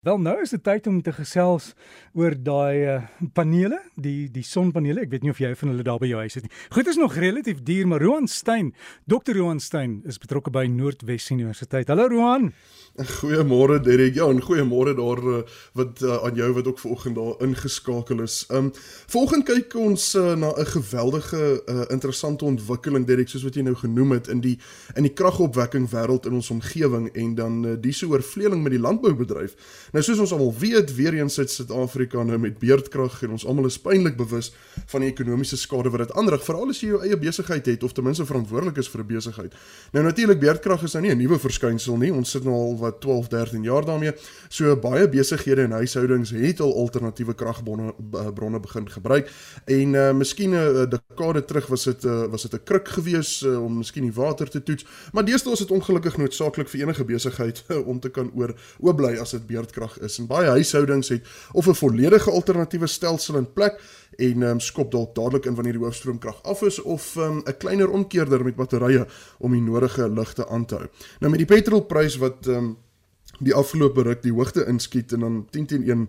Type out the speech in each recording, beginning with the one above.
Wel nou is dit tyd om te gesels oor daai uh, panele, die die sonpanele. Ek weet nie of jy van hulle daar by jou huis het nie. Goed is nog relatief duur, maar Roan Stein, Dr. Roan Stein is betrokke by Noordwes Universiteit. Hallo Roan. Goeiemôre Derek. Ja, en goeiemôre daar uh, wat uh, aan jou wat ook vanoggend daar ingeskakel is. Um volgende kyk ons uh, na 'n geweldige uh, interessante ontwikkeling Derek soos wat jy nou genoem het in die in die kragopwekking wêreld in ons omgewing en dan uh, dis oor vleeling met die landboubedryf. Nou soos ons almal weet, weer eens sit Suid-Afrika nou met beerdkrag en ons almal is pynlik bewus van die ekonomiese skade wat dit aanrig, veral as jy jou eie besigheid het of ten minste verantwoordelik is vir 'n besigheid. Nou natuurlik beerdkrag is nou nie 'n nuwe verskynsel nie. Ons sit nou al wat 12, 13 jaar daarmee. So baie besighede en huishoudings het al alternatiewe kragbronne bronne begin gebruik. En uh miskien 'n dekade terug was dit uh, was dit 'n kruk gewees uh, om miskien die water te toets, maar deesdae is dit ongelukkig noodsaaklik vir enige besigheid om te kan oor oorbly as dit beerdkrag krag is en baie huishoudings het of 'n volledige alternatiewe stelsel in plek en um, skop dalk dadelik in wanneer die hoofstroomkrag af is of ehm, 'n um, kleiner omkeerder met batterye om die nodige ligte aan te hou. Nou met die petrolprys wat um, die afgelope ruk die hoogte inskiet en dan 10 teen 1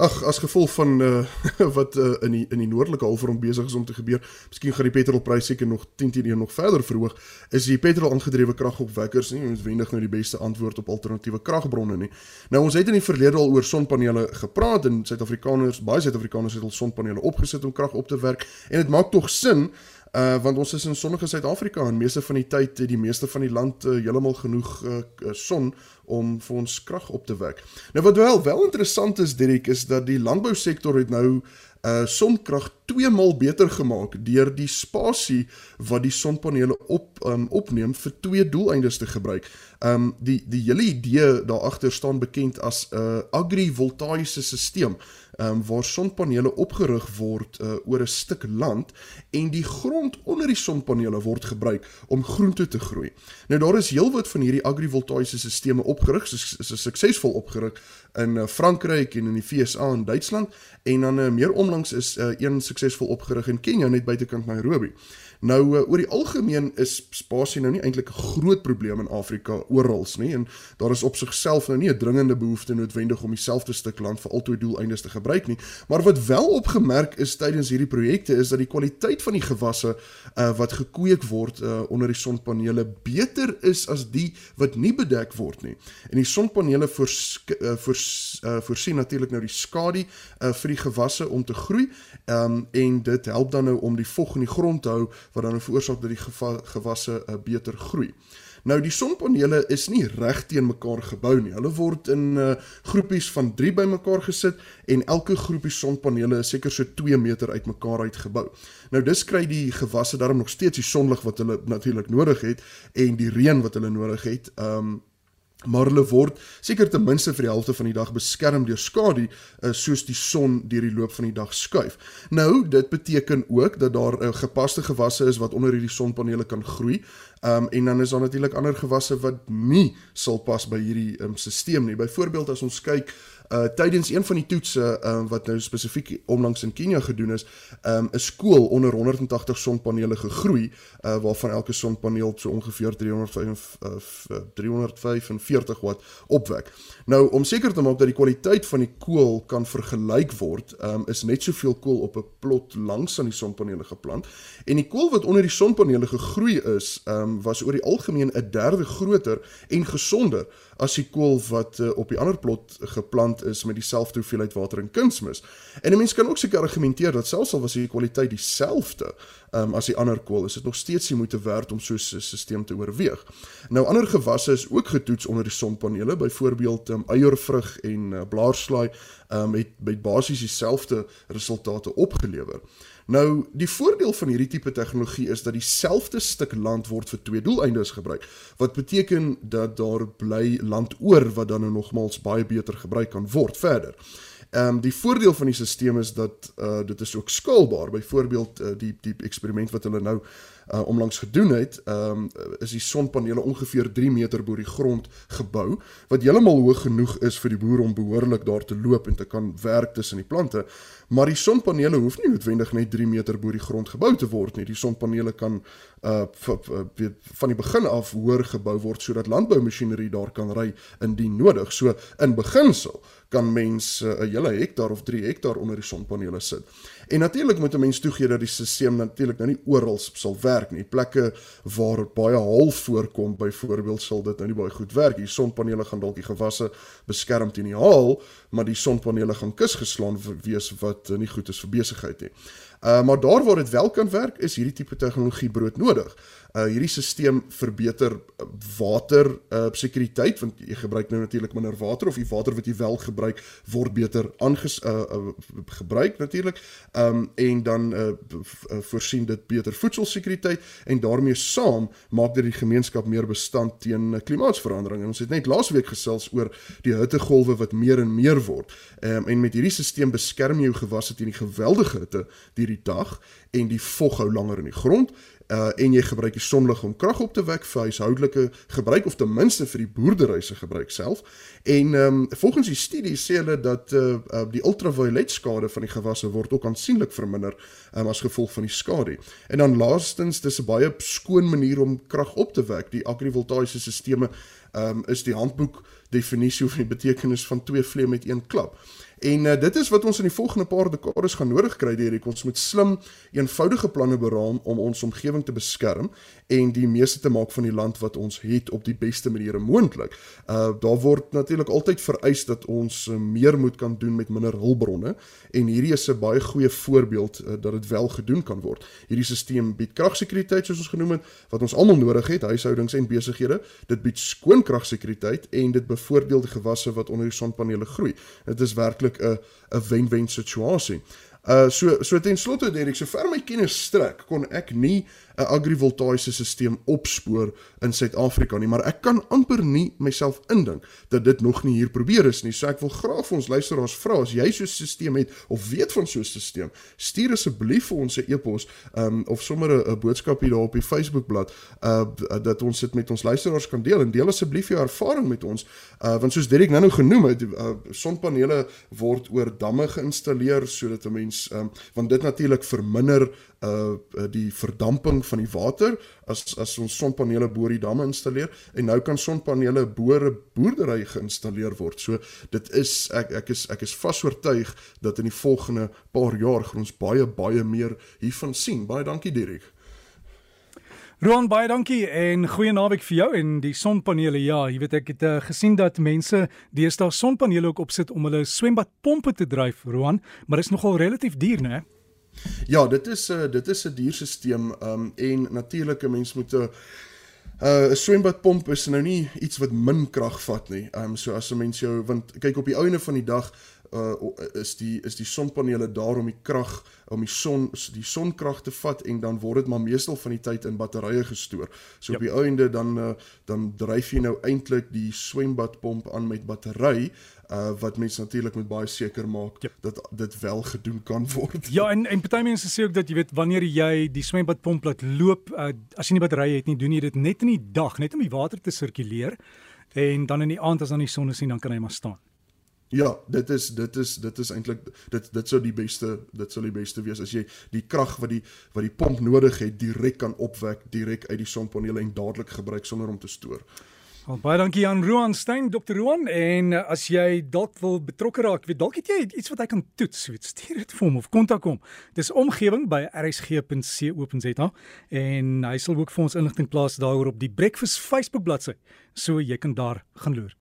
Ag as gevolg van uh, wat uh, in die in die noordelike halfrond besig is om te gebeur, miskien gaan die petrolprys seker nog 10 teen 1 nog verder verhoog. Is die petrol aangedrewe kragopwekkers nie noodwendig nou die beste antwoord op alternatiewe kragbronne nie. Nou ons het in die verlede al oor sonpanele gepraat en Suid-Afrikaners, baie Suid-Afrikaners het al sonpanele opgesit om krag op te werk en dit maak tog sin Uh want ons is in sonnige Suid-Afrika en meeste van die tyd het die meeste van die land uh, heeltemal genoeg uh, son om vir ons krag op te wek. Nou wat wel wel interessant is Dirk is dat die landbousektor het nou uh sonkrag 2 maal beter gemaak deur die spasie wat die sonpanele op um, opneem vir twee doeleindes te gebruik. Um die die hele idee daar agter staan bekend as 'n uh, agrivoltaïese stelsel um, waar sonpanele opgerig word uh, oor 'n stuk land en die grond onder die sonpanele word gebruik om groente te groei. Nou daar is heelwat van hierdie agrivoltaïese stelsels opgerig, is, suksesvol opgerig in uh, Frankryk en in die FSA en Duitsland en dan uh, meer onlangs is uh, een suksesvol opgerig in Kenia net buitekant Nairobi. Nou uh, oor die algemeen is spasie nou nie eintlik 'n groot probleem in Afrika oral nie en daar is op sigself nou nie 'n dringende behoefte noodwendig om dieselfde stuk land vir altyd doeleindes te gebruik nie. Maar wat wel opgemerk is tydens hierdie projekte is dat die kwaliteit van die gewasse uh, wat gekweek word uh, onder die sonpanele beter is as die wat nie bedek word nie. En die sonpanele voors, uh, voors, uh, voorsien natuurlik nou die skadu uh, vir die gewasse om te groei um, en dit help dan nou om die vog in die grond te hou wat dan veroorsaak dat die gewasse uh, beter groei. Nou die sonpanele is nie reg teen mekaar gebou nie. Hulle word in uh, groepies van 3 bymekaar gesit en elke groepie sonpanele is seker so 2 meter uitmekaar uitgebou. Nou dis kry die gewasse daarom nog steeds die sonlig wat hulle natuurlik nodig het en die reën wat hulle nodig het. Um maar hulle word seker ten minste vir die helfte van die dag beskerm deur skadu uh, soos die son deur die loop van die dag skuif. Nou, dit beteken ook dat daar 'n uh, gepaste gewasse is wat onder hierdie sonpanele kan groei. Um en dan is daar natuurlik ander gewasse wat nie sal pas by hierdie um, stelsel nie. Byvoorbeeld as ons kyk uh tydens een van die toetse uh, wat nou spesifiek onlangs in Kenia gedoen is, um 'n skool onder 180 sonpanele gegroei uh waarvan elke sonpaneel so ongeveer 305 uh, 345 watt opwek. Nou om seker te maak dat die kwaliteit van die kool kan vergelyk word, um is net soveel kool op 'n plot langs aan die sonpanele geplant en die kool wat onder die sonpanele gegroei is, um was oor die algemeen 'n derde groter en gesonder as die kool wat uh, op die ander plot geplant is met dieselfde hoeveelheid water en kunsmis. En 'n mens kan ook seker argumenteer dat selfs al was die kwaliteit dieselfde um, as die ander kool, is dit nog steeds nie moeite werd om so 'n stelsel te oorweeg. Nou ander gewasse is ook getoets onder die sonpanele, byvoorbeeld um, eiervrug en uh, blaarslaai um, het met basies dieselfde resultate opgelewer. Nou, die voordeel van hierdie tipe tegnologie is dat dieselfde stuk land word vir twee doeleindes gebruik. Wat beteken dat daar bly land oor wat dan nou nogmals baie beter gebruik kan word verder. Ehm um, die voordeel van die stelsel is dat uh dit is ook skaalbaar. Byvoorbeeld uh, die die eksperiment wat hulle nou uh omlangs gedoen het, um, is die sonpanele ongeveer 3 meter bo die grond gebou wat heeltemal hoog genoeg is vir die boer om behoorlik daar te loop en te kan werk tussen die plante. Maar die sonpanele hoef nie noodwendig net 3 meter bo die grond gebou te word nie. Die sonpanele kan uh van die begin af hoër gebou word sodat landboumasjinerie daar kan ry indien nodig. So in beginsel kan mens 'n uh, hele hektaar of 3 hektaar onder die sonpanele sit. En natuurlik moet 'n mens toegee dat die stelsel natuurlik nou nie oral sal werk nie. Plekke waar baie hal voorkom, byvoorbeeld sal dit nou nie baie goed werk. Die sonpanele gaan dalk die gewasse beskerm teen die haal, maar die sonpanele gaan kusgeslaan wees wat nie goed is vir besigheid nie. Uh maar daar waar dit wel kan werk, is hierdie tipe tegnologie broodnodig. Uh hierdie stelsel verbeter uh, water uh sekuriteit want jy gebruik nou natuurlik minder water of die water wat jy wel gebruik word beter aanges uh, uh gebruik natuurlik. Um en dan uh, uh voorsien dit beter voedselsekuriteit en daarmee saam maak dit die gemeenskap meer bestand teen uh, klimaatsverandering. En ons het net laasweek gesels oor die hittegolwe wat meer en meer word. Um en met hierdie stelsel beskerm jy jou gewasse teen die geweldige hitte die die dag en die vog hou langer in die grond uh en jy gebruik die sonlig om krag op te wek vir huishoudelike gebruik of ten minste vir die boerdery se gebruik self. En ehm um, volgens die studie sê hulle dat uh, uh die ultraviolet skade van die gewasse word ook aansienlik verminder um, as gevolg van die skadu. En dan laastens dis 'n baie skoon manier om krag op te wek. Die agrivoltaïese stelsels ehm um, is die handboek definisie of die betekenis van twee vleie met een klap. En uh, dit is wat ons in die volgende paar dekades gaan nodig kry deur ek ons moet slim eenvoudige planne beraam om ons omgewing te beskerm en die meeste te maak van die land wat ons het op die beste maniere moontlik. Uh daar word natuurlik altyd vereis dat ons uh, meer moet kan doen met minder hulpbronne en hierdie is 'n baie goeie voorbeeld uh, dat dit wel gedoen kan word. Hierdie stelsel bied kragsekuriteit soos ons genoem het wat ons almal nodig het, huishoudings en besighede. Dit bied skoon kragsekuriteit en dit bevoordeel die gewasse wat onder die sonpanele groei. Dit is werklik eintlik 'n 'n wen-wen situasie. Uh so so ten slotte Derek, sover my kennis strek, kon ek nie 'n agrivoltaïese stelsel opspoor in Suid-Afrika nie, maar ek kan amper nie myself indink dat dit nog nie hier probeer is nie. So ek wil graag vir ons luisteraars vra as jy so 'n stelsel het of weet van so 'n stelsel, stuur asseblief vir ons 'n e-pos um of sommer 'n boodskap hier daar op die Facebookblad uh dat ons dit met ons luisteraars kan deel en deel asseblief jou ervaring met ons. Uh want soos Derek nou-nou genoem het, uh, sonpanele word oor damme geïnstalleer sodat 'n mens um want dit natuurlik verminder uh die verdamping van die water as as ons sonpanele bo die damme installeer en nou kan sonpanele bo 'n boerdery geïnstalleer word. So dit is ek ek is ek is vas oortuig dat in die volgende paar jaar gaan ons baie baie meer hiervan sien. Baie dankie Dirk. Ron baie dankie en goeie naweek vir jou en die sonpanele. Ja, jy weet ek het uh, gesien dat mense deesdae sonpanele ook opsit om hulle swembadpompe te dryf, Ron, maar dit is nogal relatief duur, né? Ja, dit is 'n uh, dit is 'n dierstelsel um en natuurlik 'n mens moet 'n uh, 'n uh, swembadpomp is nou nie iets wat min krag vat nie. Um so as 'n mens jou want kyk op die einde van die dag uh, is die is die sonpanele daar om die krag om die son die sonkrag te vat en dan word dit maar meestal van die tyd in batterye gestoor. So yep. op die einde dan uh, dan dryf jy nou eintlik die swembadpomp aan met battery uh wat mense natuurlik moet baie seker maak yep. dat dit wel gedoen kan word. Ja, en en party mense sê ook dat jy weet wanneer jy die swembadpomp laat loop, uh, as jy nie batterye het nie, doen jy dit net in die dag, net om die water te sirkuleer en dan in die aand as dan die son is, dan kan hy maar staan. Ja, dit is dit is dit is eintlik dit dit sou die beste dit sou die beste wees as jy die krag wat die wat die pomp nodig het direk kan opwek direk uit die sonpanele en dadelik gebruik sonder om te stoor. Al baie dankie aan Roan Stein, Dr. Roan en as jy dalk wil betrokke raak, weet dalk het jy iets wat hy kan toets, weet stuur dit vir hom of kontak hom. Dis omgewing by rsg.co.za en hy sal ook vir ons inligting plaas daaroor op die Breakfast Facebook bladsy, so jy kan daar gaan loer.